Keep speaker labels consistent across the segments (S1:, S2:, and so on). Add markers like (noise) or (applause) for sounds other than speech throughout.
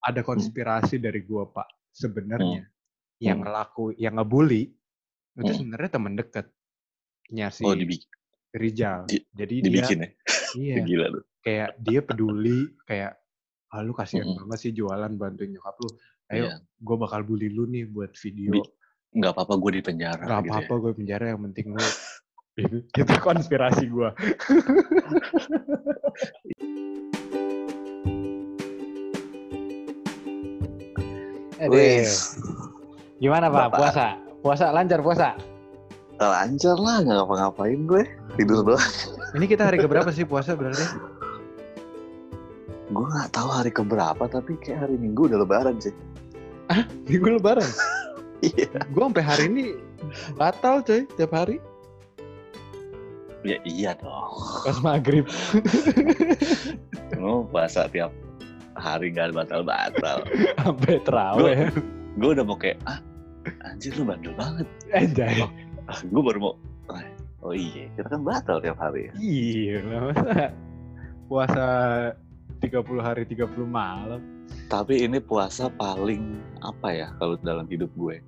S1: ada konspirasi dari gue pak sebenarnya yang
S2: Hmm.
S1: ngelaku yang ngebully itu
S2: Hmm.
S1: sebenarnya teman dekatnya si
S2: Oh, dibikin,
S1: Rizal.
S2: di-
S1: Jadi
S2: dibikin ya?
S1: dia iya (laughs)
S2: Gila lu.
S1: kayak dia peduli kayak ah lu kasihan
S2: Mm-mm.
S1: banget sih jualan bantuin nyokap lu. Ayo
S2: Iya.
S1: gue bakal bully lu nih buat video.
S2: Nggak apa-apa gue di penjara
S1: Gak
S2: gitu
S1: apa-apa gue penjara yang penting lu itu, (laughs) (laughs) itu konspirasi gue.
S2: Wis,
S3: Gimana Pak?
S2: Bapak.
S3: Puasa? Puasa lancar puasa?
S2: lancar lah, nggak ngapa-ngapain gue. Tidur doang.
S1: Ini kita hari keberapa sih puasa berarti?
S2: Gue nggak tahu hari keberapa, tapi kayak hari Minggu udah lebaran sih.
S1: Minggu lebaran. (laughs)
S2: Iya.
S1: Gue sampai hari ini batal coy tiap hari
S2: Ya iya dong.
S1: pas maghrib. (laughs)
S2: Lu puasa tiap hari nggak batal-batal. (laughs)
S1: sampai terawih.
S2: gue udah mau kayak, ah anjir lu bandel banget.
S1: Anjay.
S2: Ah, gue baru mau, ah, oh iya, kita kan batal tiap hari.
S1: Iya, lah, masa puasa 30 hari 30 malam.
S2: Tapi ini puasa paling apa ya kalau dalam hidup gue?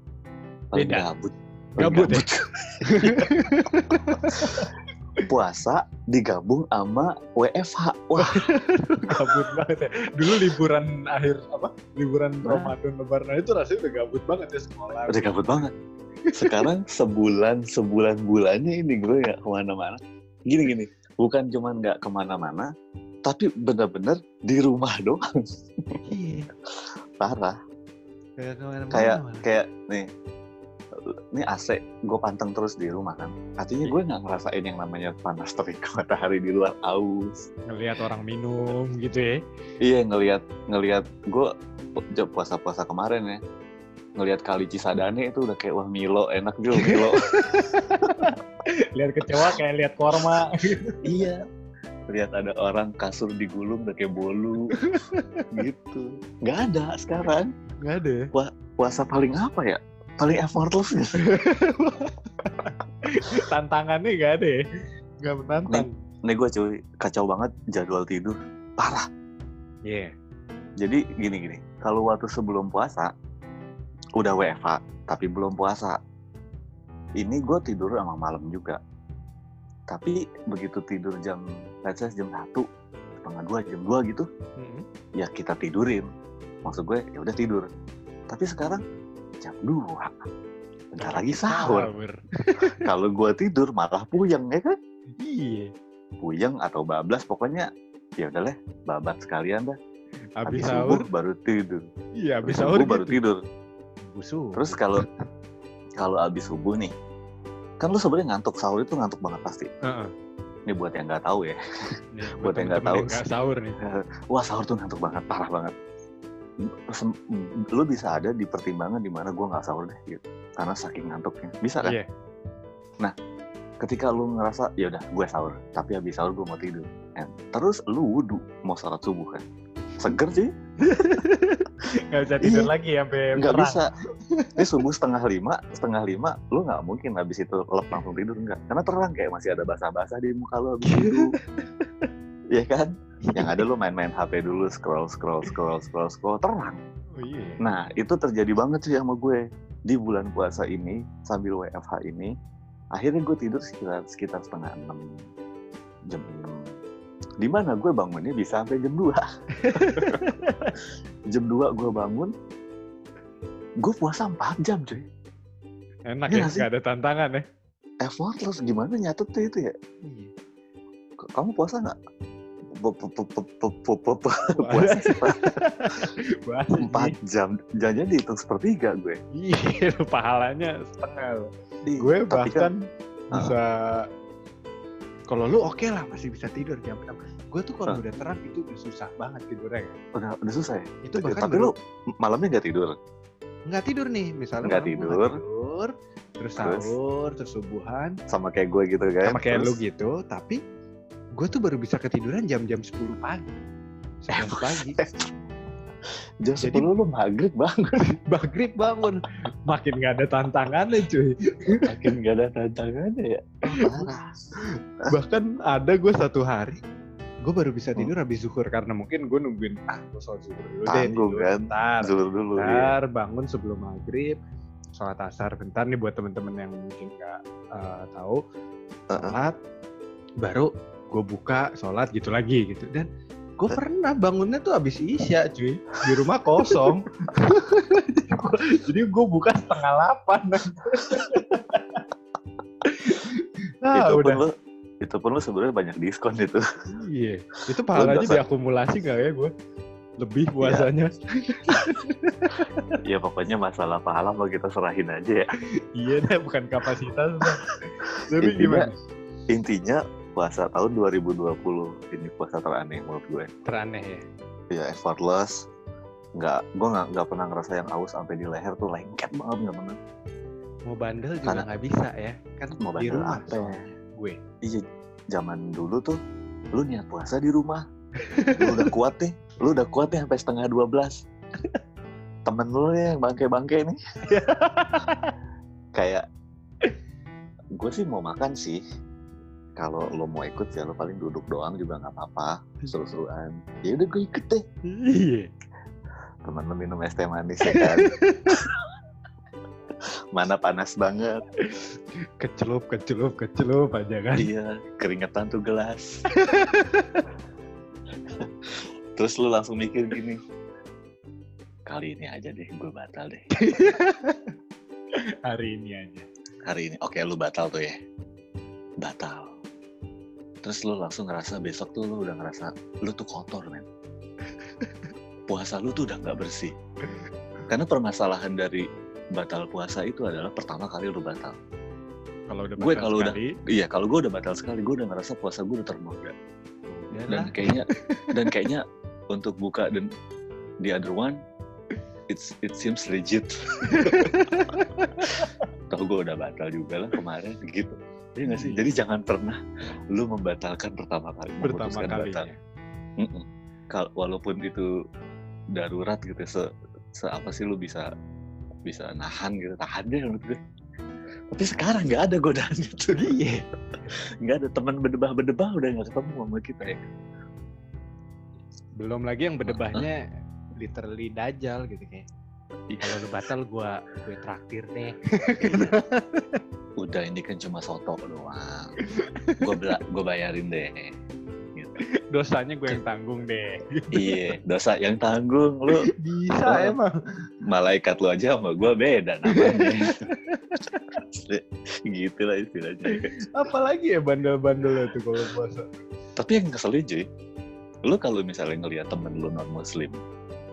S2: Paling
S1: Beda.
S2: gabut. Paling
S1: Gabut ya? (laughs)
S2: puasa digabung sama WFH. Wah, (laughs)
S1: gabut banget ya. Dulu liburan akhir apa? Liburan
S2: Nah.
S1: Ramadan Lebaran itu rasanya udah gabut banget ya sekolah.
S2: udah gabut banget. Sekarang sebulan sebulan bulannya ini gue nggak ke mana-mana. Gini gini, bukan cuman nggak ke mana-mana, tapi bener-bener di rumah doang.
S1: Iya.
S2: Parah.
S1: Kayak ke mana-mana.
S2: Kayak
S1: malah.
S2: kayak nih, ini AC gue panteng terus di rumah kan. Artinya gue nggak ngerasain yang namanya panas terik (laughs) matahari di luar aus.
S1: ngelihat orang minum gitu ya.
S2: Iya ngelihat ngelihat gue puasa-puasa kemarin ya ngelihat kali Cisadane itu udah kayak wah Milo enak juga Milo. (laughs)
S1: Lihat kecewa kayak lihat korma. (laughs)
S2: iya. Lihat ada orang kasur digulung udah kayak bolu gitu. Nggak ada sekarang.
S1: Enggak ada. ya?
S2: Puasa paling apa ya? Paling effortless ya. (laughs)
S1: Tantangannya enggak ada ya. Enggak menantang.
S2: Nih gue cuy kacau banget jadwal tidur. Parah.
S1: Iya.
S2: Jadi gini-gini. Kalau waktu sebelum puasa udah WFH tapi belum puasa. Ini gue tidur sama malam juga. Tapi begitu tidur jam, let's say jam satu setengah dua jam dua gitu,
S1: Mm-mm.
S2: ya kita tidurin. Maksud gue ya udah tidur. Tapi sekarang jam 2 bentar lagi sahur. (laughs) Kalau gue tidur malah puyeng ya kan?
S1: Iya.
S2: Puyeng atau bablas pokoknya ya udahlah babat sekalian dah.
S1: Habis sahur.
S2: baru tidur.
S1: Iya, habis sahur
S2: subuh baru
S1: gitu.
S2: tidur.
S1: Busuh.
S2: Terus kalau kalau habis subuh nih, kan lu sebenarnya ngantuk sahur itu ngantuk banget pasti.
S1: Heeh.
S2: Ini buat yang nggak tahu ya. (laughs)
S1: Nih,
S2: Buat yang nggak tahu.
S1: sahur nih. (laughs)
S2: Wah sahur tuh ngantuk banget, parah banget. Lu bisa ada di pertimbangan di mana gua nggak sahur deh, gitu. Karena saking ngantuknya. Bisa kan?
S1: Iya.
S2: Ketika lu ngerasa ya udah gue sahur, tapi habis sahur gue mau tidur. And, terus lu wudhu mau sholat subuh kan? Seger sih, (laughs)
S1: Nggak bisa tidur
S2: Iya.
S1: lagi sampai
S2: nggak bisa. Ini subuh setengah lima, setengah lima, lu nggak mungkin habis itu lep langsung tidur enggak? Karena terang kayak masih ada basah-basah di muka lu habis itu. (laughs) Iya kan? Yang ada lu main-main HP dulu, scroll, scroll, scroll, scroll, scroll, terang.
S1: Oh iya.
S2: Nah, itu terjadi banget sih sama gue di bulan puasa ini sambil WFH ini. Akhirnya gue tidur sekitar sekitar setengah enam, jam enam. Di mana gue bangunnya bisa sampai jam 2 (laughs) jam 2 gue bangun, gue puasa 4 jam cuy.
S1: Enak
S2: Iya
S1: ya,
S2: nggak sih?
S1: nggak ada tantangan ya.
S2: Effortless gimana nyatetnya itu ya?
S1: Iya.
S2: Kamu puasa nggak? Empat jam. Jangan dihitung sepertiga gue.
S1: Iya, lu (laughs) pahalanya setengah.
S2: Ih,
S1: Gue
S2: tapi
S1: bahkan
S2: Ah.
S1: bisa kalau lu oke lah masih bisa tidur jam 6. Gue tuh kalau
S2: Ah.
S1: udah terang itu udah susah banget tidurnya ya.
S2: udah udah susah ya.
S1: Itu bahkan
S2: Tapi lu malamnya nggak tidur.
S1: nggak tidur nih, misalnya
S2: Nggak tidur.
S1: tidur, terus sahur, terus subuhan,
S2: sama kayak gue gitu kan.
S1: sama kayak lu
S2: Terus,
S1: gitu, tapi gue tuh baru bisa ketiduran jam-jam 10 pagi. 11 pagi.
S2: Jam
S1: Jadi-
S2: 10 lu maghrib banget. (laughs)
S1: Maghrib bangun. Makin nggak ada tantangannya cuy.
S2: Makin gak ada tantangannya ya. (laughs)
S1: Bahkan ada gue satu hari gue baru bisa tidur habis zuhur karena mungkin gue nungguin ah gue sholat zuhur dulu deh
S2: Tanggung kan?
S1: bentar
S2: Zuhur dulu ya.
S1: bentar bangun sebelum maghrib sholat asar bentar nih buat temen-temen yang mungkin nggak eh, tahu sholat baru gue buka sholat gitu lagi gitu dan gue pernah bangunnya tuh habis isya cuy di rumah kosong (laughs) jadi gue buka setengah delapan nah (laughs)
S2: itu
S1: udah
S2: pun lo itu pun lo sebenarnya banyak diskon itu.
S1: Iya, itu pahalanya diakumulasi nggak ya gue? Lebih puasanya.
S2: ya pokoknya masalah pahala mau kita serahin aja ya.
S1: iya deh, (laughs) bukan kapasitas. Tapi gimana?
S2: Intinya puasa tahun 2020 ini puasa teraneh menurut gue.
S1: Teraneh ya.
S2: Ya effortless. Nggak, gue nggak nggak pernah ngerasa yang aus sampai di leher tuh lengket banget nggak pernah.
S1: Mau bandel juga nggak bisa ya. Kan
S2: Mau
S1: di
S2: bandel
S1: rumah
S2: apa?
S1: soalnya. Gue.
S2: Iya, zaman dulu tuh lu niat puasa di rumah. Lu udah (laughs) kuat nih, lu udah kuat nih sampai setengah 12. Temen lu nih yang bangke-bangke nih. (laughs) Kayak gue sih mau makan sih. Kalau lo mau ikut ya lo paling duduk doang juga nggak apa-apa, seru-seruan. Ya udah gue ikut deh.
S1: Iya.
S2: Temen lu minum es teh manis ya kan. (laughs) Mana panas banget.
S1: Kecelup, kecelup, kecelup aja kan.
S2: Iya, keringetan tuh gelas. (laughs) Terus lu langsung mikir gini, kali ini aja deh gue batal deh.
S1: Hari ini aja.
S2: Hari ini, oke lu batal tuh ya. Batal. Terus lu langsung ngerasa besok tuh lu udah ngerasa lu tuh kotor men. (laughs) Puasa lu tuh udah nggak bersih. Karena permasalahan dari batal puasa itu adalah pertama kali lu batal.
S1: Kalau udah
S2: Gue kalau udah- Iya, kalau gue udah batal sekali, gue udah ngerasa puasa gue udah ternoda.
S1: lah.
S2: dan kayaknya (laughs) dan kayaknya untuk buka dan the other one it's it seems legit (laughs) tau gue udah batal juga lah kemarin gitu Iya nggak sih
S1: Iya.
S2: jadi jangan pernah lu membatalkan pertama kali
S1: pertama
S2: memutuskan batal. Kal- walaupun itu darurat gitu se, se apa sih lu bisa bisa nahan gitu tahan deh menurut gue tapi sekarang nggak ada godaan itu
S1: Iya.
S2: nggak ada teman berdebah-berdebah udah nggak ketemu sama kita ya
S1: Belum lagi yang berdebahnya literally dajal gitu kayak.
S2: Iya.
S1: Kalau lu batal gue gue traktir deh.
S2: Udah ini kan cuma soto doang gue gue bayarin deh
S1: Dosanya gue yang tanggung deh.
S2: iya dosa yang tanggung lu
S1: Bisa
S2: Oh.
S1: emang.
S2: malaikat lu aja sama gue beda namanya (laughs) gitu lah istilahnya
S1: Apalagi ya bandel-bandel itu kalau puasa.
S2: tapi yang ngeselin cuy lu kalau misalnya ngelihat temen lu non muslim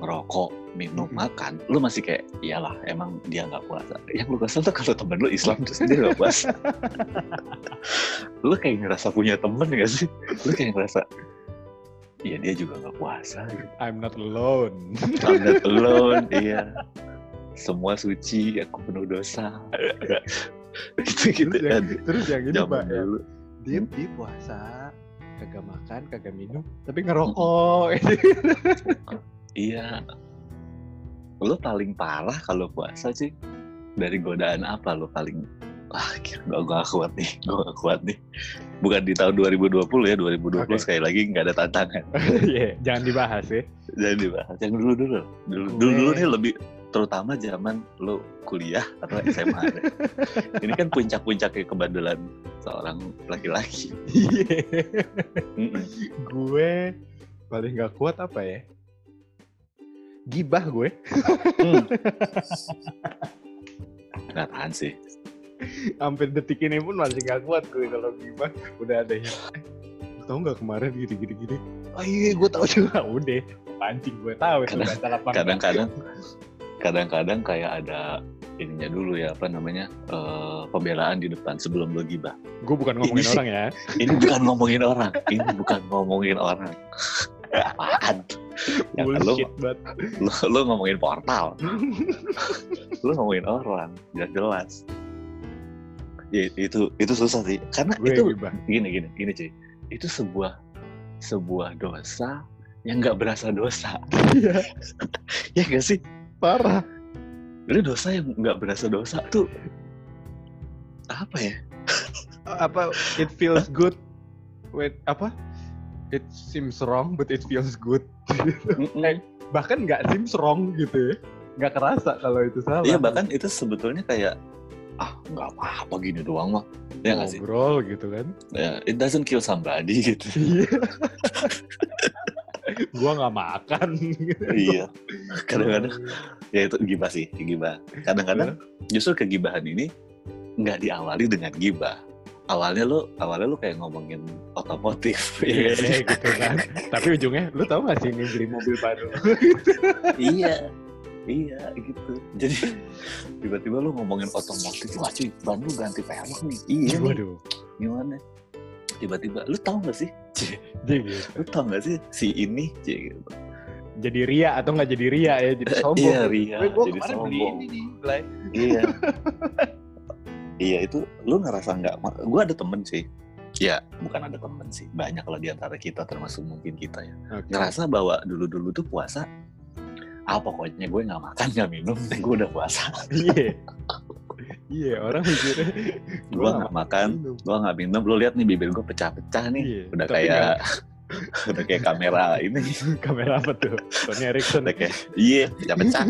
S2: ngerokok minum
S1: Mm-mm.
S2: makan lu masih kayak iyalah emang dia nggak puasa. Yang lu kesel tuh kalau temen lu Islam terus dia nggak puasa. Lu kayak ngerasa punya temen gak sih? Lu kayak ngerasa iya dia juga nggak puasa. Gitu.
S1: I'm not alone.
S2: I'm not alone iya. Semua suci aku penuh dosa. Gitu gitu
S1: terus, yang,
S2: kan
S1: terus yang ini pak ya, dia dia puasa kagak makan kagak minum tapi ngerokok (laughs)
S2: Iya. Lo paling parah kalau puasa sih dari godaan apa lo paling ah gila, gua gua gak kuat nih, (laughs) gua gak kuat nih. Bukan di tahun 2020 ya, 2020
S1: Oke.
S2: sekali lagi nggak ada tantangan. (laughs)
S1: Iya, jangan dibahas ya
S2: Jadi dibahas yang dulu dulu, dulu
S1: Gue-
S2: dulu, dulu nih lebih terutama zaman lo kuliah atau SMA. (laughs) Ini kan puncak-puncaknya kebandelan seorang laki-laki.
S1: Iya.
S2: Mm-mm.
S1: gue paling nggak kuat apa ya gibah gue.
S2: Hmm. (laughs) Tahan sih.
S1: hampir detik ini pun masih nggak kuat gue kalau gibah. Udah ada yang eh, tahu nggak kemarin gini gini gini? Oh iya gue tahu juga. (laughs) Udah pancing gue tahu
S2: Kadang- kadang-kadang kadang-kadang kayak ada ininya dulu ya apa namanya eh, pembelaan di depan sebelum lo gibah.
S1: Gue bukan ngomongin
S2: Ini
S1: orang ya.
S2: ini bukan ngomongin orang ini bukan ngomongin orang. (laughs) Apaan ya kan,
S1: banget.
S2: lo lo ngomongin portal. (laughs) Lo ngomongin orang jelas jelas ya, itu itu susah sih. Karena
S1: gue
S2: itu
S1: gibah
S2: gini gini gini cuy. Itu sebuah sebuah dosa yang nggak berasa dosa.
S1: Iya. (laughs)
S2: Ya gak sih?
S1: Parah.
S2: Jadi dosa yang nggak berasa dosa tuh apa ya?
S1: apa it feels good wait apa it seems wrong but it feels good.
S2: Mm-mm.
S1: Bahkan nggak seems wrong gitu ya. Nggak kerasa kalau itu salah.
S2: Iya bahkan itu sebetulnya kayak ah nggak apa-apa gini doang mah. Ya nggak sih?
S1: Ngobrol gitu kan.
S2: Ya, it doesn't kill somebody (laughs) gitu.
S1: Iya. gua nggak makan gitu.
S2: iya. Kadang-kadang ya itu gibah sih, gibah. Kadang-kadang justru kegibahan ini nggak diawali dengan gibah. Awalnya lu, awalnya lu kayak ngomongin otomotif, (laughs)
S1: Iya
S2: ya kan?
S1: gitu kan. Tapi ujungnya lu tahu gak sih ini beli mobil baru? (laughs)
S2: iya, iya gitu. Jadi tiba-tiba lu ngomongin otomotif, wah cuy, ban lu ganti pelek nih. Iya nih,
S1: Waduh.
S2: gimana? Tiba-tiba, lu tahu gak sih? (laughs)
S1: Gitu.
S2: lu tahu gak sih si ini? Gitu.
S1: jadi ria atau nggak jadi ria ya? Jadi sombong.
S2: Iya, Ria,
S1: Gue
S2: jadi
S1: kemarin beli
S2: sombong.
S1: ini nih. Blay.
S2: iya iya itu lu ngerasa nggak gue ada temen sih. Ya bukan ada temen sih banyak lah di antara kita termasuk mungkin kita ya.
S1: Oke.
S2: ngerasa bahwa dulu dulu tuh puasa ah pokoknya gue nggak makan nggak minum (laughs) gue udah puasa.
S1: Iya. Iya, orang mikirnya
S2: gue nggak makan gue nggak minum. Lu lihat nih bibir gue pecah-pecah nih.
S1: Iya,
S2: udah kayak (laughs) udah kayak kamera ini. (laughs)
S1: Kamera apa tuh? Sony Ericsson.
S2: udah kayak iya pecah-pecah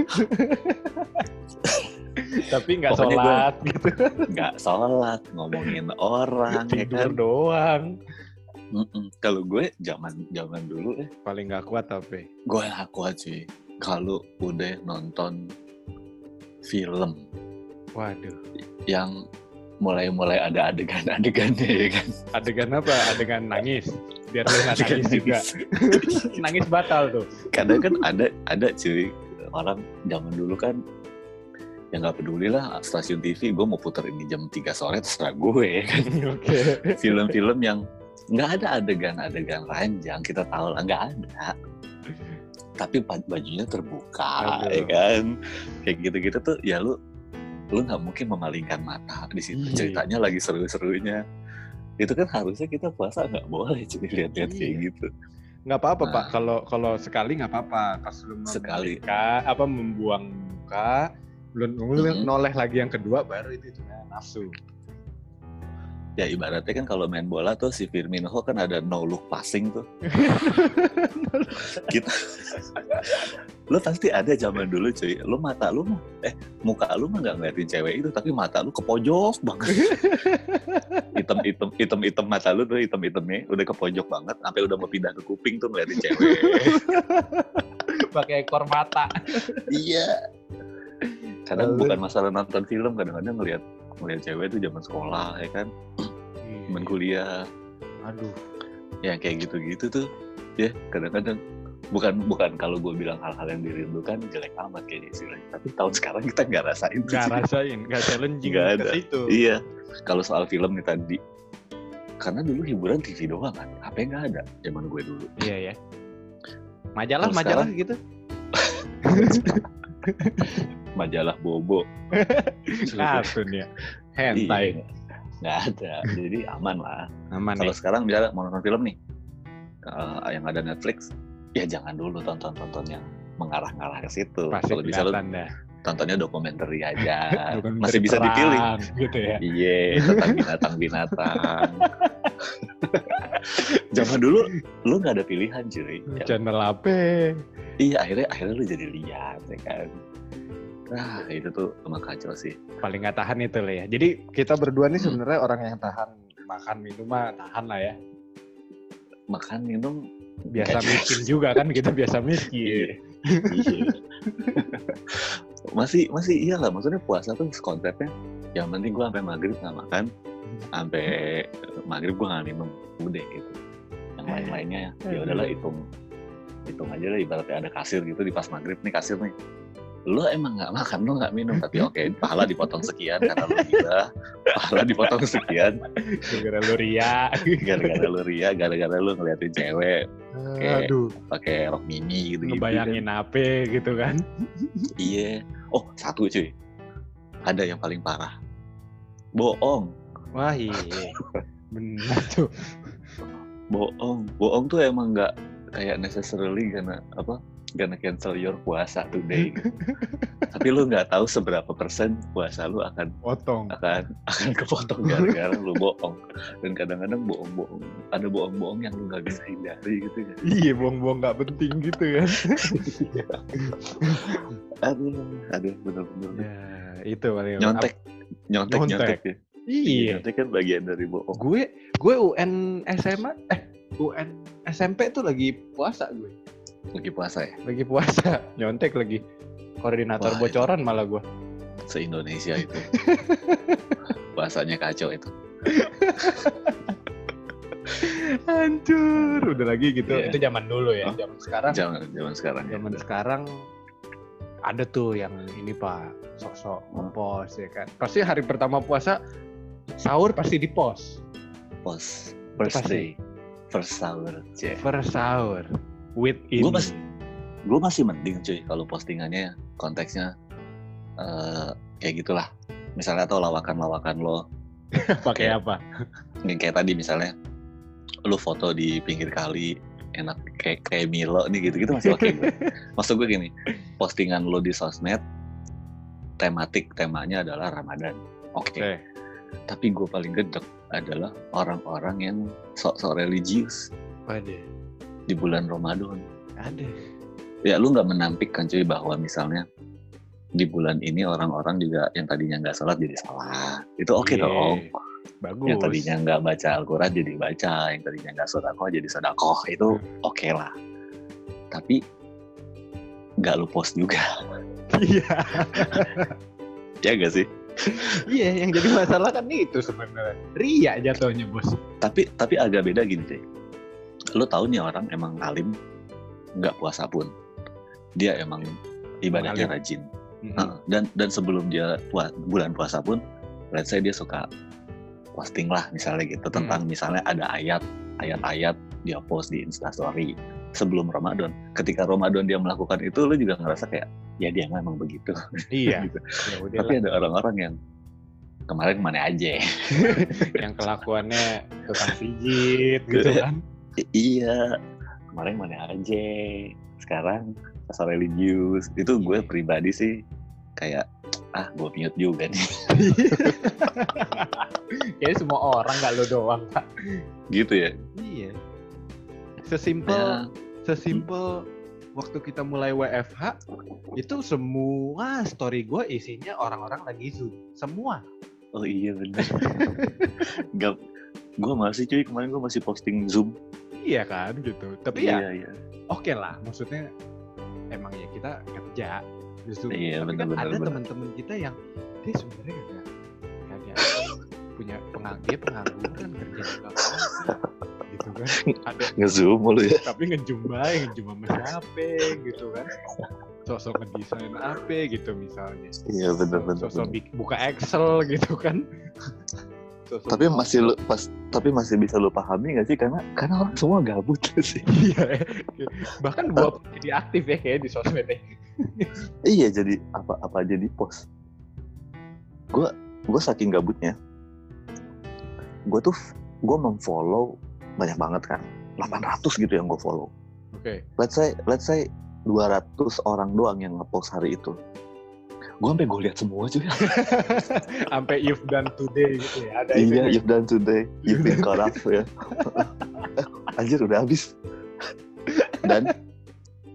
S1: tapi nggak
S2: gua-
S1: sholat gitu.
S2: nggak sholat ngomongin orang ya
S1: Tidur
S2: kan
S1: doang.
S2: Mm-mm. kalau gue zaman zaman dulu eh
S1: Paling nggak kuat tapi.
S2: gue gak kuat sih kalau udah nonton film
S1: Waduh.
S2: yang mulai-mulai ada adegan-adegannya ya kan
S1: Adegan apa? Adegan nangis. Biar lu nggak
S2: Adegan
S1: nangis juga. nangis batal tuh.
S2: kadang kan ada ada cuy orang zaman dulu kan ya nggak peduli lah stasiun TV gue mau puter ini jam 3 sore terserah gue ya kan (laughs)
S1: Oke.
S2: film-film yang nggak ada adegan-adegan ranjang kita tahu lah nggak ada tapi ba- bajunya terbuka
S1: Aduh.
S2: ya kan kayak gitu-gitu tuh ya lu lu nggak mungkin memalingkan mata di situ
S1: Iya.
S2: ceritanya lagi seru-serunya itu kan harusnya kita puasa nggak boleh cuy lihat-lihat kayak
S1: Iya.
S2: gitu
S1: Nggak apa-apa
S2: Nah.
S1: pak. Kalau kalau sekali nggak apa-apa. Pas lu
S2: Sekali.
S1: apa membuang muka, belum lu
S2: Mhm.
S1: noleh lagi yang kedua baru itu itu nafsu.
S2: ya ibaratnya kan kalau main bola tuh si Firmino kan ada no look passing tuh (laughs) kita (laughs) lu pasti ada zaman dulu cuy lu mata lu mah eh muka lu mah nggak ngeliatin cewek itu tapi mata lu ke pojok banget (laughs) hitam hitam hitam hitam mata lu tuh hitam hitamnya udah ke pojok banget sampai udah mau pindah ke kuping tuh ngeliatin cewek
S1: Pakai ekor mata.
S2: iya kadang
S1: Lalu-
S2: bukan masalah nonton film kadang-kadang ngeliat ngeliat cewek tuh zaman sekolah ya kan zaman kuliah
S1: Aduh.
S2: ya kayak gitu-gitu tuh ya kadang-kadang bukan bukan kalau gue bilang hal-hal yang dirindukan jelek amat kayak istilahnya tapi tahun sekarang kita nggak rasain tuh
S1: Gak
S2: sih.
S1: rasain, gak challenging
S2: Nggak ada.
S1: situ.
S2: iya kalau soal film nih tadi karena dulu hiburan TV doang kan HP nggak ada zaman gue dulu
S1: Iya ya. Majalah,
S2: Kalau
S1: majalah
S2: sekarang-
S1: gitu. (laughs)
S2: majalah bobo (laughs)
S1: Kartun ya. Hentai.
S2: Iya, nggak ada jadi aman lah
S1: Aman
S2: kalau
S1: nih.
S2: sekarang misalnya mau nonton film nih eh, yang ada Netflix ya jangan dulu tonton-tonton yang mengarah-ngarah ke situ
S1: Pasti
S2: kalau bisa
S1: kelihatan dah.
S2: tontonnya (laughs) dokumenter aja masih bisa
S1: perang,
S2: dipilih
S1: Gitu ya.
S2: Iya, tentang binatang-binatang. (laughs) Zaman dulu lu nggak ada pilihan cuy. Ya,
S1: Channel apa?
S2: iya akhirnya akhirnya lu jadi lihat ya kan. Nah itu tuh emang kacau sih.
S1: Paling nggak tahan itu lah ya. Jadi kita berdua nih
S2: Hmm.
S1: sebenarnya orang yang tahan makan minum mah tahan lah ya.
S2: Makan minum
S1: Biasa miskin juga kan kita biasa miskin.
S2: iya. masih masih iyalah maksudnya puasa tuh konsepnya yang penting gua sampai maghrib nggak makan sampai maghrib gua nggak minum udah gitu yang lain lainnya ya udahlah hitung hitung aja lah ibaratnya ada kasir gitu di pas maghrib nih kasir nih lo emang nggak makan lo nggak minum. Tapi oke pahala dipotong sekian karena lo gila. Pahala dipotong sekian.
S1: Gara-gara lu ria.
S2: gara-gara lo ria gara-gara lo ngeliatin cewek. Kayak
S1: Aduh,
S2: pakai rok mini gitu gitu
S1: ngebayangin apa gitu kan.
S2: iya. Oh satu cuy. Ada yang paling parah. Bohong.
S1: Wah iya. Benar tuh.
S2: bohong. Bohong tuh emang nggak kayak necessarily karena apa gonna cancel your puasa today. (laughs) Tapi lu nggak tahu seberapa persen puasa lu akan
S1: potong
S2: akan akan kepotong (laughs) gara-gara lu bohong. Dan kadang-kadang bohong-bohong ada bohong-bohong yang lu nggak bisa hindari gitu kan.
S1: iya bohong-bohong nggak penting gitu kan (laughs)
S2: aduh, aduh bener-bener.
S1: ya itu paling
S2: Nyontek, nyontek,
S1: Nyontek.
S2: nyontek ya.
S1: iya
S2: Nyontek kan bagian dari bohong.
S1: gue gue UN SMA eh UN SMP tuh lagi puasa gue
S2: Lagi puasa ya,
S1: lagi puasa (laughs) nyontek lagi koordinator
S2: Wah,
S1: bocoran malah gue
S2: se-Indonesia itu. (laughs) Puasanya kacau itu. (laughs)
S1: hancur udah lagi gitu
S2: Iya.
S1: itu zaman dulu ya
S2: Oh.
S1: zaman sekarang
S2: Jangan zaman sekarang ya.
S1: zaman sekarang ada tuh yang ini pak sok-sok ngepost ya kan pasti hari pertama puasa sahur pasti di post
S2: Post first
S1: Pasti.
S2: day, first sahur.
S1: First sahur with ini
S2: Gua pas- gue masih mending cuy kalau postingannya konteksnya eh kayak gitulah. Misalnya atau lawakan-lawakan lo. (laughs)
S1: Pakai apa?
S2: yang kayak tadi misalnya lo foto di pinggir kali enak kayak kayak Milo nih gitu-gitu masih oke gue. (laughs) maksud gue gini postingan lo di sosmed tematik temanya adalah Ramadan. Oke.
S1: Oke.
S2: tapi gue paling gedek adalah orang-orang yang sok-sok religius.
S1: Ada
S2: di bulan Ramadan.
S1: Ada
S2: ya lu nggak menampik kan cuy bahwa misalnya di bulan ini orang-orang juga yang tadinya nggak sholat jadi sholat. Itu oke
S1: Iya,
S2: dong.
S1: Bagus.
S2: yang tadinya nggak baca Al-Quran jadi baca yang tadinya nggak sodakoh jadi sodakoh. Itu
S1: Hmm.
S2: oke lah. Tapi nggak lu post juga. (laughs)
S1: Iya.
S2: Ya gak sih?
S1: Iya yang jadi masalah kan itu sebenarnya. Ria jatuhnya bos.
S2: Tapi tapi agak beda gini deh lu tahu nih orang emang alim nggak puasa pun. Dia emang ibadahnya
S1: Alim.
S2: rajin.
S1: Mm-mm.
S2: Heeh, dan dan sebelum dia pua- bulan puasa pun let's say dia suka posting lah misalnya gitu tentang misalnya ada ayat ayat-ayat dia post di instastory sebelum Ramadan. Ketika Ramadan dia melakukan itu lu juga ngerasa kayak ya dia memang begitu. (laughs)
S1: Iya.
S2: Gitu.
S1: ya
S2: tapi ada orang-orang yang kemarin mana aja. (laughs)
S1: Yang kelakuannya tukang pijit gitu (laughs) kan
S2: iya. Kemarin mana aja? Sekarang asal religius. Itu gue
S1: Iya.
S2: pribadi sih kayak ah gue mute juga nih. (laughs)
S1: Kayaknya semua orang nggak lo doang pak
S2: gitu ya?
S1: Iya. Sesimpel
S2: Ya.
S1: sesimpel waktu kita mulai WFH itu semua story gue isinya orang-orang lagi zoom. Semua.
S2: Oh iya bener. Gak, gue masih cuy. Kemarin gue masih posting zoom.
S1: Iya kan gitu tapi ya
S2: Iya iya.
S1: oke lah maksudnya emang ya kita kerja Zoom.
S2: Iya,
S1: tapi kan
S2: benar, benar,
S1: ada
S2: benar.
S1: teman-teman kita yang dia sebenarnya kagak kagak punya pengang dia pengangguran kerja juga gitu kan ada
S2: Ngezoom mulu ya.
S1: tapi ngejum baik ngejum sama siapa gitu kan sosok ngedesain apa gitu misalnya
S2: Iya bener bener.
S1: sosok
S2: bener.
S1: buka Excel gitu kan Sosok-
S2: Tapi masih lu pas tapi masih bisa lu pahami gak sih karena karena orang semua gabut (laughs) sih.
S1: iya bahkan gua jadi aktif ya kayak di sosmed ya.
S2: iya jadi apa apa aja di post. Gue gue saking gabutnya. Gue tuh gue memfollow banyak banget kan. 800 gitu yang gue follow.
S1: oke
S2: Let's say let's say 200 orang doang yang ngepost hari itu. Gue sampai gue lihat semua cuy. (laughs)
S1: sampai you've done today gitu ya ada
S2: Iya, you've done today, (laughs) you've been caught up ya. (laughs) Anjir udah habis. Dan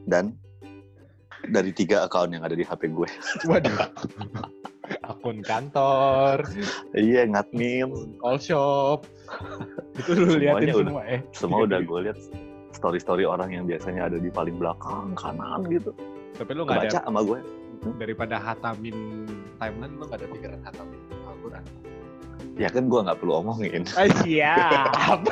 S2: dan dari tiga account yang ada di HP gue.
S1: waduh akun kantor
S2: Iya, ngadmin.
S1: all shop itu lu liatin
S2: udah-
S1: semua ya
S2: Semua udah gue lihat story-story orang yang biasanya ada di paling belakang kanan gitu.
S1: tapi lu nggak ada
S2: sama gue.
S1: Daripada hatamin timeline lu nggak ada pikiran hatamin Al-Quran
S2: Ya kan gue nggak perlu omongin.
S1: ah, siap (laughs)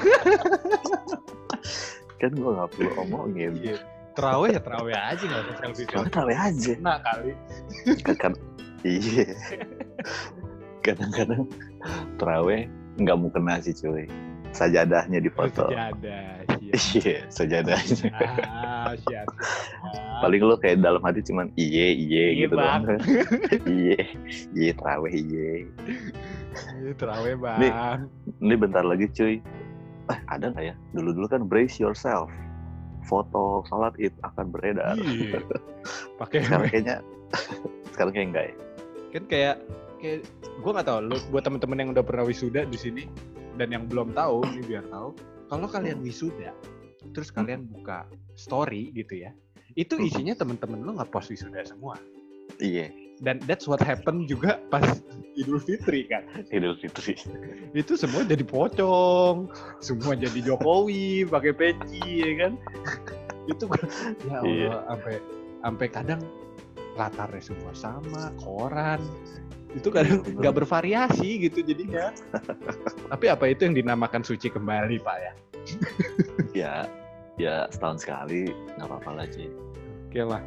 S2: Kan gue nggak perlu omongin.
S1: Iya. terawih ya terawih aja nggak usah selfie selfie
S2: tahu aja.
S1: nah kali
S2: Kan, kan iya. Kadang-kadang terawih nggak mau kena sih cuy. Sajadahnya di foto.
S1: Siap
S2: Iya, (laughs) sajadahnya.
S1: ah siap, siap.
S2: paling lo kayak dalam hati cuman iye iye
S1: Iya,
S2: gitu
S1: Bang.
S2: doang (laughs) iye iye terawih iye
S1: Iya, terawih bang
S2: Nih. ini bentar lagi cuy eh ada nggak ya dulu dulu kan brace yourself foto sholat id akan beredar.
S1: Iya. Pakai (laughs)
S2: sekarang kayaknya sekarang kayak enggak ya.
S1: kan kayak kayak gue nggak tahu lu buat temen-temen yang udah pernah wisuda di sini dan yang belum tahu ini biar tahu kalau kalian wisuda terus kalian buka story gitu ya itu
S2: Hmm.
S1: isinya temen-temen lu nggak post wisuda semua
S2: Iya,
S1: dan that's what happen juga pas (laughs) Idul Fitri kan
S2: Idul Fitri.
S1: itu semua jadi pocong semua jadi Jokowi pakai peci ya kan itu ya Allah
S2: Iya.
S1: sampai sampai kadang latarnya semua sama koran itu kadang
S2: Iya,
S1: nggak bervariasi gitu jadinya (laughs) tapi apa itu yang dinamakan suci kembali pak ya
S2: Ya, ya setahun sekali nggak apa-apa lah Ci.
S1: oke lah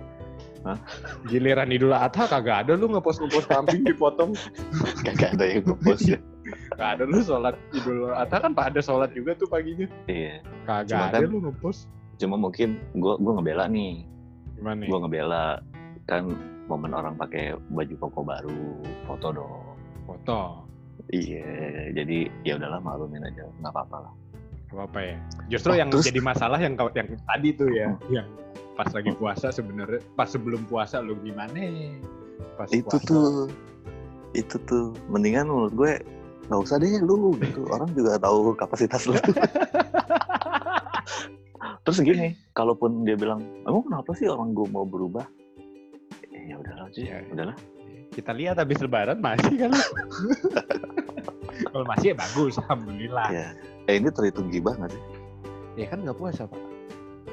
S2: Hah?
S1: giliran Idul Adha kagak ada lu ngepost ngepost kambing dipotong (laughs)
S2: Kagak ada yang ngepost ya.
S1: Gak ada lu sholat Idul Adha kan pak ada sholat juga tuh paginya
S2: Iya.
S1: kagak
S2: Cuma
S1: ada
S2: kan-
S1: lu ngepost
S2: Cuma mungkin gue gua ngebela nih.
S1: gimana nih
S2: Gue ngebela kan momen orang pakai baju koko baru, foto dong.
S1: foto
S2: Iya, jadi ya udahlah maklumin aja, nggak apa-apa lah.
S1: Gak apa ya justru
S2: Oh,
S1: yang
S2: terus-
S1: jadi masalah yang kau- yang tadi tuh ya
S2: Hmm.
S1: yang pas lagi puasa sebenarnya pas sebelum puasa lu gimana pas
S2: itu
S1: puasa.
S2: tuh, itu tuh, mendingan menurut gue nggak usah deh lu gitu. (laughs) Orang juga tahu kapasitas lu. (laughs) Terus gini, kalaupun dia bilang, emang kenapa sih orang gue mau berubah? Ya udahlah sih,
S1: Ya,
S2: udahlah.
S1: kita lihat habis lebaran masih kan (laughs) kalau masih ya bagus alhamdulillah
S2: Ya. Eh ini terhitung gibah nggak sih?
S1: ya kan nggak puasa pak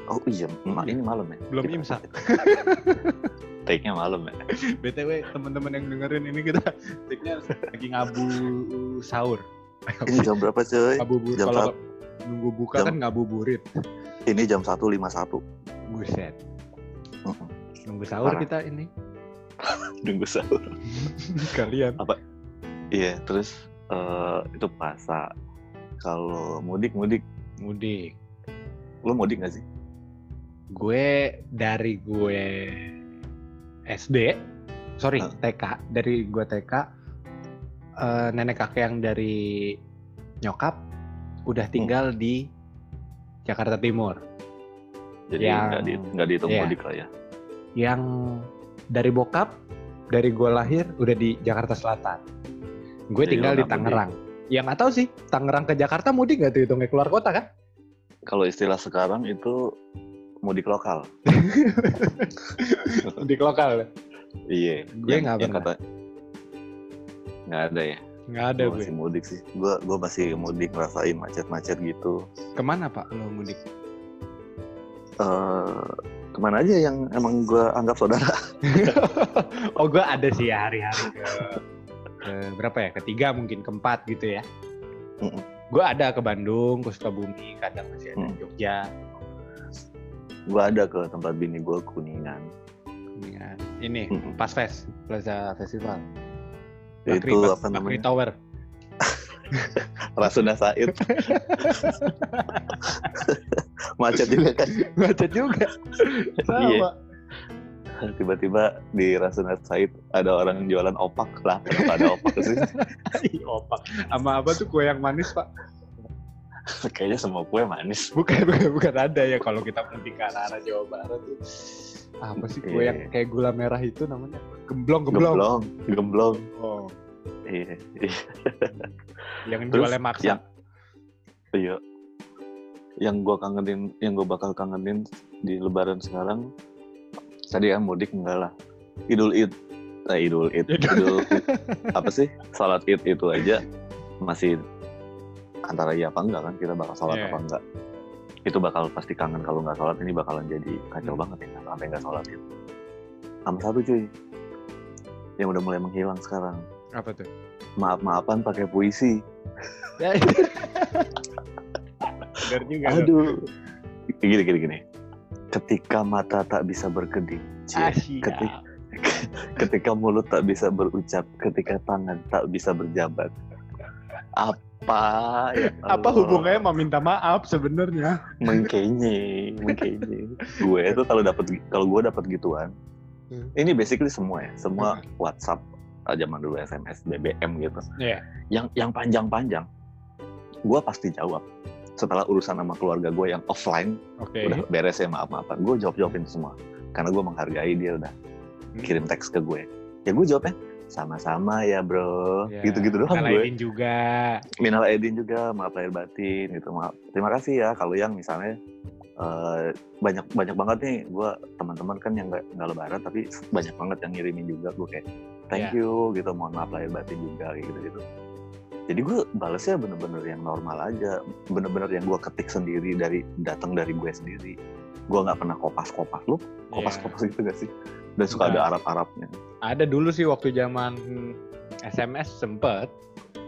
S2: Oh iya, ma-
S1: Iya.
S2: ini malam ya?
S1: belum
S2: Kita-
S1: imsak (laughs)
S2: Take-nya malam ya?
S1: btw teman-teman yang dengerin ini kita (laughs) take-nya lagi ngabu sahur
S2: Ini jam berapa coy?
S1: ngabuburit
S2: jam
S1: kalau nunggu buka
S2: Jam-
S1: kan ngabuburit
S2: Ini jam 1.51.
S1: buset
S2: Mm-mm.
S1: Nunggu sahur
S2: Parah.
S1: kita ini (laughs)
S2: Nunggu sahur. (laughs)
S1: kalian
S2: Iya, terus eh, itu puasa. Kalau mudik-mudik,
S1: mudik
S2: lo mudik nggak sih?
S1: gue dari gue SD sorry
S2: Hah?
S1: TK dari gue TK eh, nenek kakek yang dari nyokap udah
S2: Hmm.
S1: tinggal di Jakarta Timur
S2: Jadi
S1: Yang-
S2: nggak di dihitung
S1: iya.
S2: mudik lah ya.
S1: Yang dari bokap dari gue lahir udah di Jakarta Selatan gue tinggal di
S2: nggak
S1: Tangerang yang nggak tahu sih Tangerang ke Jakarta mudik nggak tuh hitungnya keluar kota kan
S2: Kalau istilah sekarang itu mudik lokal. (laughs)
S1: mudik lokal
S2: Iya.
S1: Gue nggak pernah.
S2: kata nggak ada ya.
S1: nggak ada
S2: Gue
S1: gue
S2: masih mudik sih. Gue gue masih mudik ngerasain macet-macet gitu.
S1: ke mana pak lo mudik
S2: eh ke mana aja yang emang gue anggap saudara? (laughs)
S1: oh gue ada sih ya hari-hari ke, ke berapa ya ketiga mungkin keempat gitu ya gue ada ke Bandung ke Sukabumi kadang masih ada
S2: Mm.
S1: Jogja
S2: Gue ada ke tempat bini gue kuningan.
S1: Ini
S2: Mm-mm.
S1: pas fest Plaza Festival
S2: itu
S1: Bakri, Bak-
S2: apa
S1: Bakri
S2: namanya?
S1: Tower (laughs)
S2: Rasuna Said. (laughs) macet (laughs) juga kan.
S1: macet juga
S2: Iya.
S1: sama
S2: Tiba-tiba di Rasuna Said ada orang jualan opak lah. Kenapa ada opak sih? (laughs)
S1: Ih, opak sama apa tuh kue yang manis pak
S2: Kayaknya semua kue manis.
S1: bukan bukan bukan ada ya kalau kita mudik ke arah Jawa Barat tuh apa sih kue
S2: Iya.
S1: yang kayak gula merah itu namanya gemblong gemblong,
S2: Gemblong, gemblong.
S1: Oh,
S2: Iya, iya.
S1: yang
S2: Terus
S1: jualnya maksa
S2: yang- Iya. Yang gue kangenin, yang gue bakal kangenin di Lebaran sekarang, tadi kan mudik enggak lah. Idul Id, eh, Idul Id,
S1: Idul-
S2: Idul, apa sih? Salat Id itu aja masih antara iya apa enggak kan kita bakal sholat
S1: Iya.
S2: apa enggak. Itu bakal pasti kangen kalau nggak sholat ini bakalan jadi kacau
S1: Hmm.
S2: banget ya sampai nggak sholat itu. Sama satu cuy, yang udah mulai menghilang sekarang.
S1: apa tuh
S2: Maaf-maafan pakai puisi. (laughs)
S1: benar juga tuh.
S2: Aduh. Gini gini gini. Ketika mata tak bisa berkedip.
S1: Asyik.
S2: ketika, (laughs) ketika mulut tak bisa berucap, ketika tangan tak bisa berjabat. Apa? ya
S1: apa hubungannya mau minta maaf sebenarnya
S2: Mengkenye, mengkenye. gue itu kalau dapat kalau gue dapat gituan,
S1: Hmm.
S2: ini basically semua ya, semua
S1: Hmm.
S2: WhatsApp ah, zaman dulu SMS, BBM gitu.
S1: Iya.
S2: Yang yang panjang-panjang, gue pasti jawab. Setelah urusan sama keluarga gue yang offline
S1: Oke.
S2: udah beres ya maaf maafan gue jawab jawabin semua karena gue menghargai dia udah
S1: Hmm.
S2: kirim teks ke gue ya gue jawabnya sama-sama ya bro
S1: Ya,
S2: gitu-gitu doang gue
S1: aidin juga.
S2: minal aidin juga maaf lahir batin gitu maaf terima kasih ya kalau yang misalnya eh, banyak banyak banget nih gue teman-teman kan yang nggak nggak lebaran tapi banyak banget yang ngirimin juga gue kayak thank
S1: Ya.
S2: you gitu mohon maaf lahir batin juga gitu gitu jadi gue balesnya bener-bener yang normal aja bener-bener yang gue ketik sendiri dari datang dari gue sendiri gue nggak pernah kopas-kopas lu kopas-kopas gitu gak sih dan suka ada
S1: Enggak.
S2: Arab-Arabnya
S1: Ada dulu sih waktu zaman SMS sempet.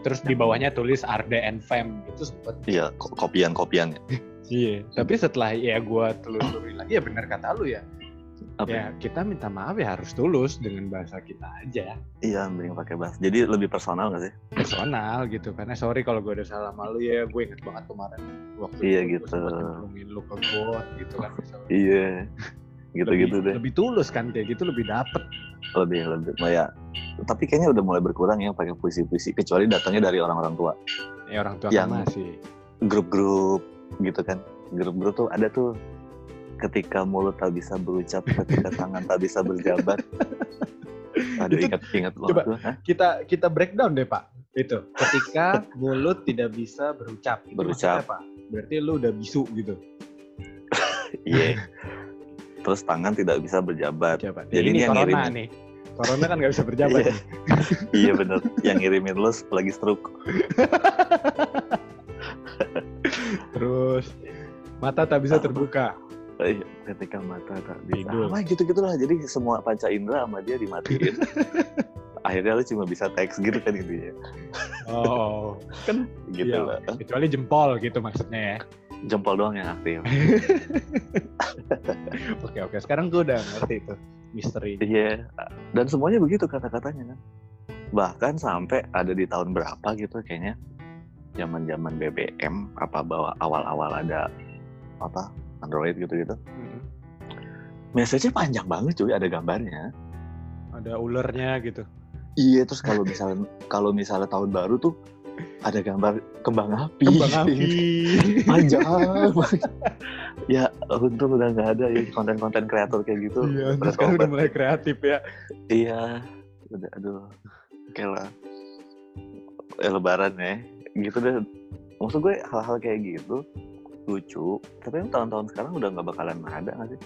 S1: Terus di bawahnya tulis Arde and Fam itu sempet.
S2: iya ko- kopian-kopiannya (laughs)
S1: Iya. Tapi setelah ya gue telusuri lagi ya benar kata lu ya.
S2: Apa
S1: Ya kita minta maaf ya harus tulus dengan bahasa kita aja.
S2: iya mending pakai bahasa jadi lebih personal gak sih
S1: Personal gitu. Karena sorry kalau gue udah salah malu ya. Gue inget banget kemarin waktu
S2: Iya,
S1: itu
S2: gitu.
S1: Gue lu ke got gitu kan. misalnya.
S2: iya (laughs) gitu-gitu
S1: lebih,
S2: deh
S1: Lebih tulus kan kayak gitu lebih dapet.
S2: lebih lebih nah ya tapi kayaknya udah mulai berkurang ya pakai puisi-puisi kecuali datangnya dari orang-orang tua
S1: Ya orang tua
S2: Yang-
S1: kan masih.
S2: grup-grup gitu kan grup-grup tuh ada tuh ketika mulut tak bisa berucap ketika tangan tak bisa berjabat. (laughs) Ada
S1: Itu-
S2: ingat ingat
S1: coba.
S2: tuh
S1: kita kita breakdown deh pak. Itu ketika (laughs) mulut tidak bisa berucap. Itu
S2: Berucap.
S1: apa? Berarti lu udah bisu gitu? (laughs)
S2: Iya. Terus tangan tidak bisa berjabat.
S1: Jabat.
S2: Jadi
S1: ini
S2: ini yang
S1: corona
S2: ngirimin.
S1: nih. Corona kan nggak bisa berjabat
S2: Iya. iya bener. Yang ngirimin lu lagi stroke.
S1: Terus mata tak bisa terbuka
S2: Iya, ketika mata tak bisa
S1: Tidur.
S2: apa gitu gitulah jadi semua panca indera sama dia dimatiin. (laughs) Akhirnya lu cuma bisa teks gitu kan intinya.
S1: Oh. (laughs) Kan
S2: gitu
S1: iya.
S2: lah.
S1: Kecuali jempol gitu maksudnya ya.
S2: Jempol doang yang aktif. (laughs)
S1: Oke oke. Sekarang gue udah ngerti itu misteri.
S2: Iya. Dan semuanya begitu kata-katanya kan. Bahkan sampai ada di tahun berapa gitu kayaknya. Zaman zaman BBM apa bawa awal-awal ada apa Android gitu-gitu.
S1: Mm-mm.
S2: message-nya panjang banget cuy ada gambarnya.
S1: Ada ulernya gitu.
S2: Iya terus kalau misalnya (laughs) kalau misalnya tahun baru tuh ada gambar kembang api.
S1: Kembang api. (laughs)
S2: Panjang ya untung udah nggak ada ya konten-konten kreator kayak gitu.
S1: Iya sekarang udah mulai kreatif ya.
S2: Iya udah aduh oke lah. Eh, lebaran ya gitu deh. Maksud gue hal-hal kayak gitu lucu tapi yang tahun-tahun sekarang udah nggak bakalan ada nggak sih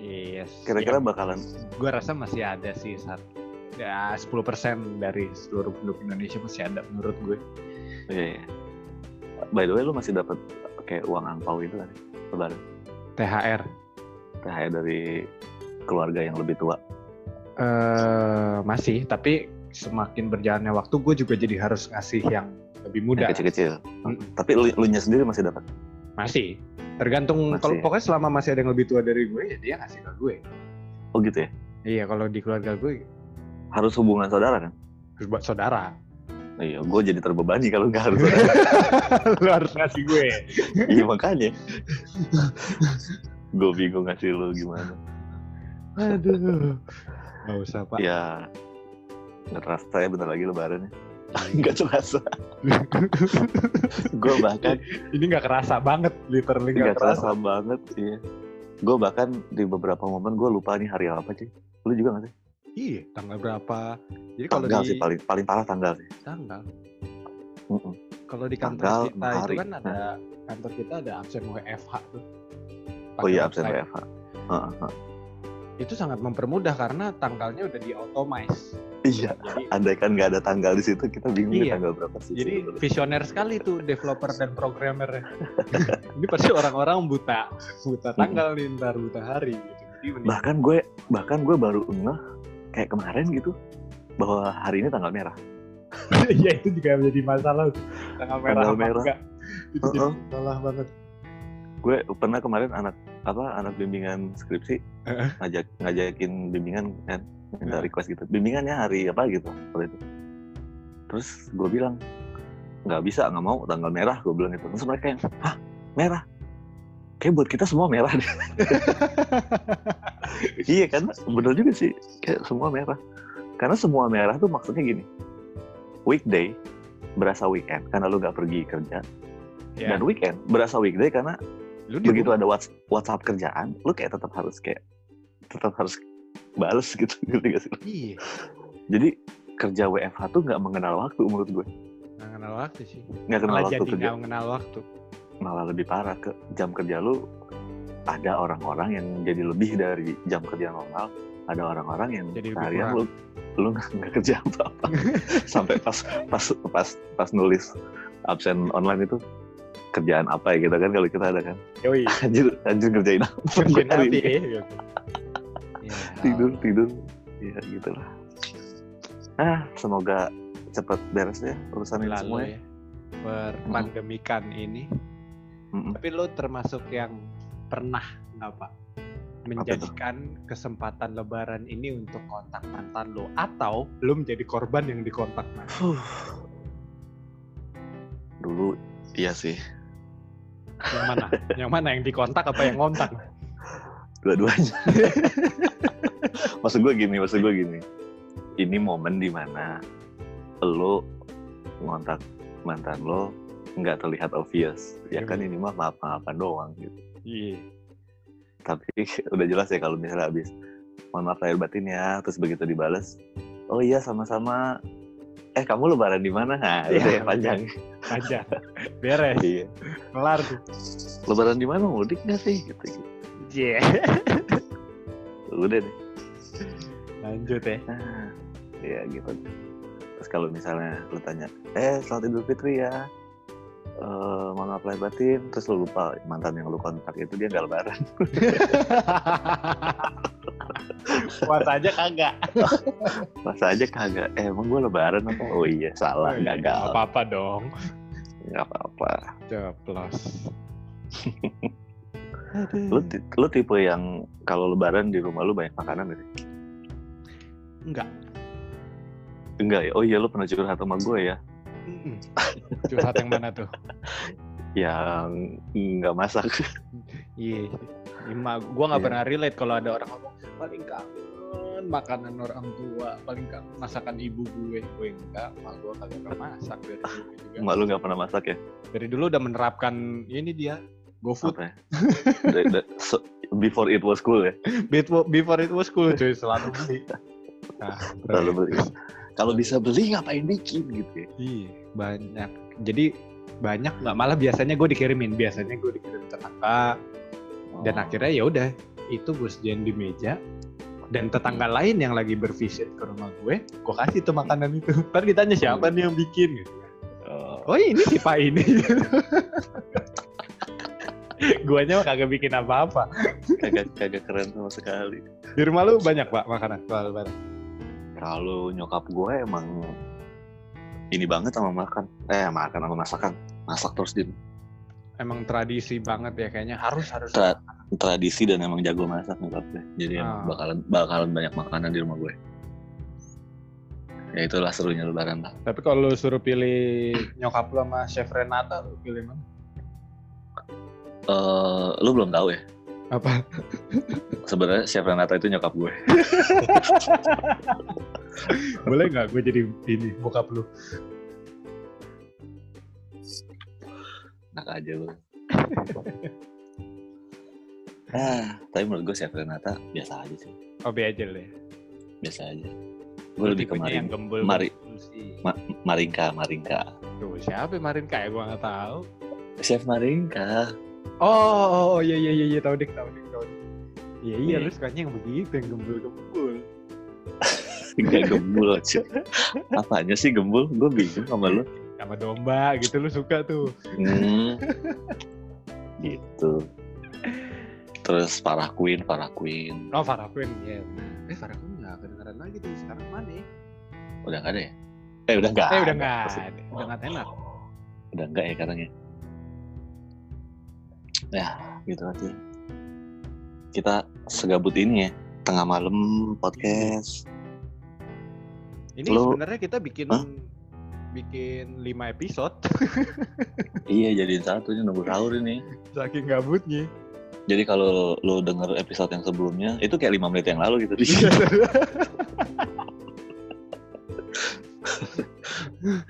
S1: Yes.
S2: kira-kira
S1: Ya,
S2: bakalan
S1: gue rasa masih ada sih saat ya 10% dari seluruh penduduk Indonesia masih ada menurut gue.
S2: iya iya. by the way lu masih dapat kayak uang angpau itu kan lebaran
S1: THR.
S2: THR dari keluarga yang lebih tua
S1: eh masih, tapi semakin berjalannya waktu gue juga jadi harus ngasih yang lebih muda.
S2: yang kecil-kecil
S1: Mm.
S2: tapi lu, lu nya sendiri masih dapat
S1: Masih. Tergantung
S2: Masih.
S1: kalau pokoknya selama masih ada yang lebih tua dari gue ya dia ngasih ke gue.
S2: oh gitu ya
S1: Iya, kalau di keluarga gue
S2: harus hubungan saudara kan
S1: harus buat saudara.
S2: iya gue jadi terbebani kalau nggak harus (laughs)
S1: Lu harus ngasih gue.
S2: iya makanya gue bingung ngasih lu gimana
S1: Aduh. Gak usah, Pak.
S2: ya nggak terasa ya bentar lagi lebaran ya (laughs) nggak terasa (laughs) gue bahkan
S1: Ini nggak kerasa banget, literally
S2: nggak
S1: nggak kerasa.
S2: terasa banget iya gue bahkan di beberapa momen gue lupa nih hari apa sih lu juga nggak sih
S1: Iya, tanggal berapa? Jadi kalau
S2: tanggal
S1: di
S2: sih paling paling parah tanggal sih
S1: tanggal,
S2: Mm-mm.
S1: kalau di kantor
S2: Tanggal,
S1: kita itu
S2: hari.
S1: kan ada kantor kita ada absen WFH tuh.
S2: oh
S1: Pakai
S2: iya absen. WFH heeh.
S1: Itu sangat mempermudah karena tanggalnya udah di
S2: iya
S1: Jadi,
S2: andai kan nggak ada tanggal di situ kita bingung
S1: Iya.
S2: tanggal berapa sih
S1: jadi
S2: sebetulnya.
S1: visioner sekali tuh developer dan programmer. (laughs) Ini pasti orang-orang buta buta tanggal nih ntar buta hari gitu. Jadi
S2: bahkan gue bahkan gue baru ngeh kayak kemarin gitu bahwa hari ini tanggal merah (laughs)
S1: ya itu juga menjadi masalah tanggal merah
S2: Tanggal merah.
S1: Itu jadi
S2: Heeh.
S1: masalah banget.
S2: gue pernah kemarin anak apa anak bimbingan skripsi ngajak ngajakin bimbingan kan minta request gitu. Bimbingannya hari apa gitu waktu itu. Terus gue bilang nggak bisa nggak mau tanggal merah gue bilang gitu. Terus mereka yang hah merah? Kayak buat kita semua merah. Deh (laughs) iya kan bener juga sih kayak semua merah. Karena semua merah tuh maksudnya gini weekday berasa weekend karena lu nggak pergi kerja yeah. dan weekend berasa weekday karena lu begitu ada WhatsApp, WhatsApp kerjaan lu kayak tetap harus kayak tetap harus bales (laughs) gitu gitu gak sih iya. Jadi kerja WFH tuh nggak mengenal waktu menurut gue.
S1: Nggak mengenal waktu sih.
S2: Nggak kenal waktu
S1: jadi nggak mengenal waktu.
S2: Malah lebih parah ke jam kerja lu ada orang-orang yang jadi lebih dari jam kerja normal ada orang-orang yang jadi seharian lu lu nggak kerja apa-apa. (laughs) Sampai pas pas pas pas nulis absen online itu kerjaan apa ya gitu kan kalau kita ada kan Yoi. (laughs) anjir anjir kerjain apa kerjain apa ya, (laughs) tidur tidur ya gitulah ah semoga cepat beres ya urusan ini semua ya
S1: berpandemikan hmm. ini hmm. tapi lo termasuk yang pernah apa menjadikan kesempatan lebaran ini untuk kontak mantan lo atau lo menjadi korban yang dikontak mantan?
S2: Dulu iya sih.
S1: Yang mana? yang mana yang dikontak apa yang ngontak?
S2: Dua-duanya. (laughs) maksud gue gini, maksud gue gini. Ini momen di mana lo ngontak mantan lo nggak terlihat obvious. Ya kan iya. ini mah maaf-maafan doang gitu. Iya tapi (laughs) udah jelas ya kalau misalnya habis mohon maaf lahir batin ya terus begitu dibales oh iya sama-sama eh kamu lebaran di mana? Nah ya, udah ya panjang.
S1: Panjang. Beres. Iya. Kelar tuh.
S2: Lebaran di mana? Mudik nggak sih? Gitu gitu.
S1: Yeah.
S2: udah deh.
S1: Lanjut ya.
S2: Nah, ya gitu. Terus kalau misalnya lu tanya eh selamat idul fitri ya. Uh, mohon maaf lahir batin? Terus lu lupa mantan yang lu kontak itu dia nggak lebaran (laughs)
S1: Pas aja kagak. (laughs)
S2: Pas aja kagak. Eh, emang gue lebaran apa? Oh iya, salah, oh, iya. gagal. Gak
S1: apa-apa dong.
S2: Gak apa-apa.
S1: Ceplos.
S2: lu, lu tipe yang kalau lebaran di rumah lu banyak makanan gak sih?
S1: Enggak.
S2: Enggak ya? Oh iya, lu pernah curhat sama gue ya?
S1: Curhat yang mana tuh?
S2: yang nggak masak.
S1: Iya. Yeah. Gue nggak yeah. pernah relate kalau ada orang ngomong paling kangen makanan orang tua, paling kangen masakan ibu gue. Gue enggak, mak gue kagak pernah masak dari dulu
S2: juga. Mak lu nggak pernah masak ya?
S1: Dari dulu udah menerapkan ini dia GoFood.
S2: ya? so, before it was cool ya?
S1: Before it was cool cuy, selalu beli.
S2: Nah, selalu beli. Kalau bisa beli ngapain bikin gitu ya?
S1: Iya, banyak. Jadi banyak nggak malah biasanya gue dikirimin biasanya gue dikirim tetangga oh. dan akhirnya ya udah itu gue sediain di meja dan tetangga hmm. lain yang lagi bervisit ke rumah gue gue kasih tuh makanan itu. Ntar ditanya siapa hmm. nih yang bikin gitu oh, oh ini si pak ini. (laughs) Guanya mah kagak bikin apa-apa.
S2: Kagak kagak keren sama sekali.
S1: Di rumah lu banyak pak makanan kalau lebaran
S2: kalau nyokap gue emang ini banget sama makan. Eh makan sama masakan. Masak terus di
S1: emang tradisi banget ya kayaknya. Harus harus.
S2: Tra tradisi dan emang jago masak nyokap gue jadi ah. bakalan bakalan banyak makanan di rumah gue. Ya itulah serunya lebaran lah
S1: tapi kalau lu suruh pilih nyokap lu sama chef Renata lu pilih mana?
S2: Uh, lu belum tahu ya?
S1: Apa?
S2: Sebenarnya chef Renata itu nyokap gue. (laughs)
S1: Boleh nggak gue jadi ini bokap lu
S2: nak aja lu. (laughs) Ah tapi menurut gue chef Renata biasa aja sih.
S1: Oh biasa aja ya?
S2: Biasa aja. Gue lebih kemarin yang gembul Mari, Ma, Marinka Marinka.
S1: Tuh siapa Marinka ya? Gue nggak tahu.
S2: Chef Marinka.
S1: Oh, oh, oh, oh iya iya iya, iya tahu deh tahu deh tahu deh iya iya lu sukanya yang begitu yang (laughs) gembul gembul
S2: Gak gembul aja. Apanya sih gembul? Gue bingung sama lu.
S1: Sama domba gitu lu suka tuh.
S2: Hmm. (laughs) gitu. Terus Farah Queen, Farah Queen.
S1: Oh Farah Queen, ya yeah. Eh Farah Queen gak kedengeran lagi tuh sekarang mana ya?
S2: Udah gak ada ya? Eh udah gak
S1: Eh udah gak ada. Udah gak enak.
S2: Udah gak ya katanya. Ya gitu aja. Kita segabut ini ya. Tengah malam podcast
S1: ini Lo... sebenarnya kita bikin huh? Bikin lima episode.
S2: iya, jadiin satu ini nunggu sahur ini.
S1: Saking gabutnya.
S2: Jadi kalau lo denger episode yang sebelumnya, itu kayak lima menit yang lalu gitu. Iya. (laughs)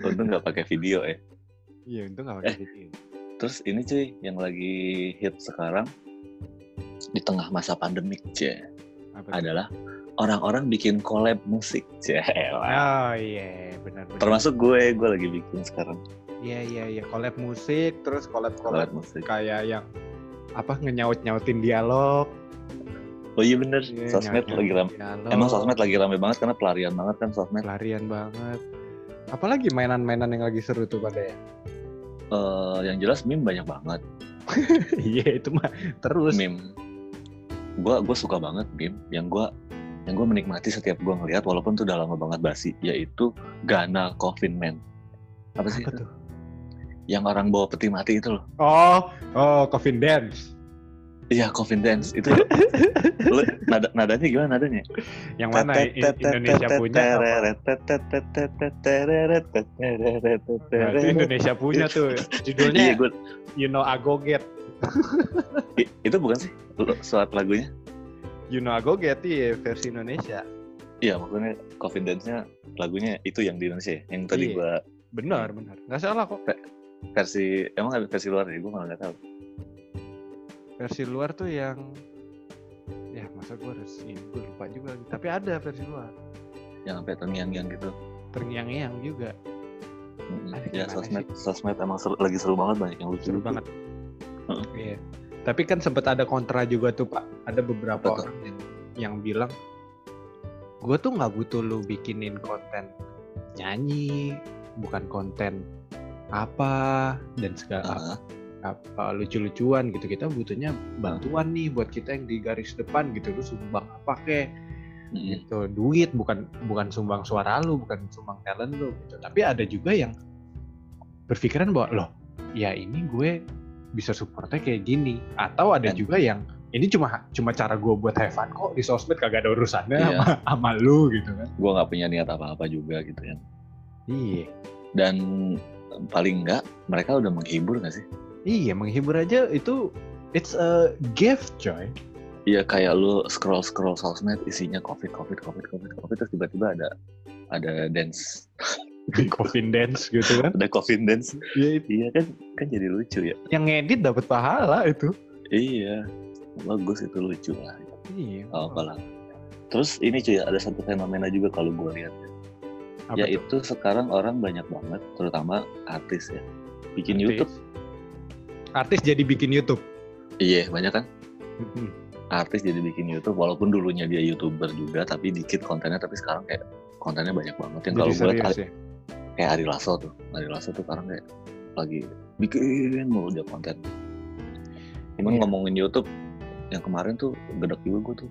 S2: untung nggak pakai video ya.
S1: Iya, untung nggak pakai eh, video.
S2: terus ini cuy yang lagi hit sekarang di tengah masa pandemik cuy adalah orang-orang bikin collab musik (laughs) cuy
S1: oh iya benar benar
S2: termasuk gue gue lagi bikin sekarang
S1: iya iya iya collab musik terus collab collab, musik kayak yang apa ngenyaut nyautin dialog
S2: Oh iya bener, yeah, sosmed lagi rame. Emang sosmed lagi rame banget karena pelarian banget kan sosmed.
S1: Pelarian banget. Apalagi mainan-mainan yang lagi seru tuh pada ya?
S2: Uh, yang jelas meme banyak banget. (laughs)
S1: Iya itu mah terus.
S2: Meme. Gua gue suka banget meme. Yang gue yang gue menikmati setiap gue ngeliat walaupun tuh udah lama banget basi yaitu Gana Coffin Man. Apa sih? Apa tuh? Yang orang bawa peti mati itu loh.
S1: Oh, oh Coffin Dance.
S2: Iya, Coffin Dance itu. (laughs) lu, nada, nadanya gimana nadanya?
S1: Yang mana Indonesia punya? Nah, itu Indonesia punya tuh. Judulnya iya, gue... You Know I Go Get.
S2: itu bukan sih suat lagunya?
S1: You Know I Go Get iya versi Indonesia.
S2: Iya, maksudnya Coffin Dance-nya lagunya itu yang di Indonesia, yang tadi iya. gua
S1: Benar, benar. Nggak salah kok.
S2: Versi emang ada versi luar ya? Gue malah nggak tahu
S1: versi luar tuh yang ya masa gue harus ini gue lupa juga tapi ada versi luar
S2: yang sampai terngiang-ngiang gitu
S1: terngiang-ngiang juga
S2: hmm, ya sosmed sih? sosmed emang seru, lagi seru banget banyak yang lucu
S1: seru banget iya tapi kan sempat ada kontra juga tuh pak. Ada beberapa Betul. orang yang, yang bilang gue tuh nggak butuh lu bikinin konten nyanyi bukan konten apa dan segala uh -huh apa lucu-lucuan gitu. Kita butuhnya bantuan nih buat kita yang di garis depan gitu. Lu sumbang apa kek hmm. gitu. Duit bukan bukan sumbang suara lu bukan sumbang talent lu gitu. Tapi ada juga yang berpikiran bahwa loh ya ini gue bisa supportnya kayak gini. Atau ada Dan, juga yang ini cuma cuma cara gue buat have fun kok di sosmed kagak ada urusannya iya. sama, sama lu gitu kan.
S2: Gue nggak punya niat apa-apa juga gitu ya
S1: iya.
S2: Dan paling enggak mereka udah menghibur gak sih?
S1: Iya, menghibur aja itu it's a gift, coy.
S2: Iya, kayak lu scroll scroll sosmed isinya covid covid covid covid covid terus tiba-tiba ada ada dance (laughs)
S1: coffin dance gitu kan?
S2: Ada coffin dance. Iya, iya kan kan jadi lucu ya.
S1: Yang ngedit dapat pahala itu.
S2: Iya, bagus itu lucu lah.
S1: Iya.
S2: Oh, apalah. Terus ini cuy, ada satu fenomena juga kalau gue lihat. Apa Yaitu itu sekarang orang banyak banget, terutama artis ya, bikin artis. YouTube
S1: artis jadi bikin YouTube.
S2: Iya, banyak kan? Artis jadi bikin YouTube, walaupun dulunya dia youtuber juga, tapi dikit kontennya, tapi sekarang kayak kontennya banyak banget. Yang kalau gue lihat ya? Kayak Ari Lasso tuh, Ari Lasso tuh sekarang kayak lagi bikin mulu dia konten. Cuman yeah. ngomongin YouTube, yang kemarin tuh gedek juga gue tuh.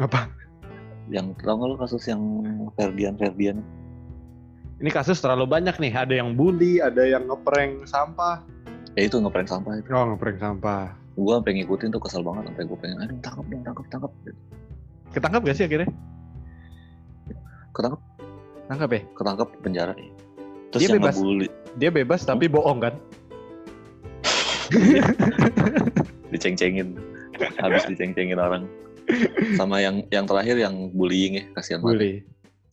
S1: Apa?
S2: Yang tau gak lo kasus yang Ferdian Ferdian?
S1: Ini kasus terlalu banyak nih, ada yang bully, ada yang ngeprank sampah
S2: ya itu ngeprank sampah itu
S1: oh ngeprank sampah
S2: gue pengen ngikutin tuh kesel banget sampai gue pengen aduh tangkap dong tangkap tangkap
S1: ketangkap gak sih akhirnya
S2: ketangkap
S1: tangkap ya?
S2: Ketangkap penjara. Ya terus
S1: dia bebas. ngebully. dia bebas tapi hmm? bohong kan? (laughs)
S2: Diceng-cengin. Habis diceng-cengin orang. Sama yang yang terakhir yang bullying ya kasihan
S1: bully.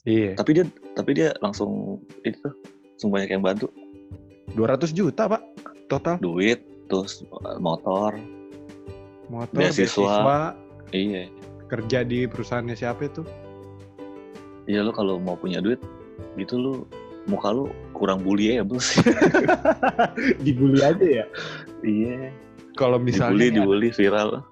S1: Iya.
S2: Tapi dia tapi dia langsung itu langsung banyak yang bantu.
S1: 200 juta pak total.
S2: Duit terus eh, motor.
S1: Motor beasiswa,
S2: iya.
S1: Kerja di perusahaannya siapa itu
S2: iya lo kalau mau punya duit gitu lo muka lu kurang bully ya bos. (laughs) (laughs)
S1: Dibully aja ya?
S2: Iya.
S1: Kalau misalnya
S2: dibully dibully viral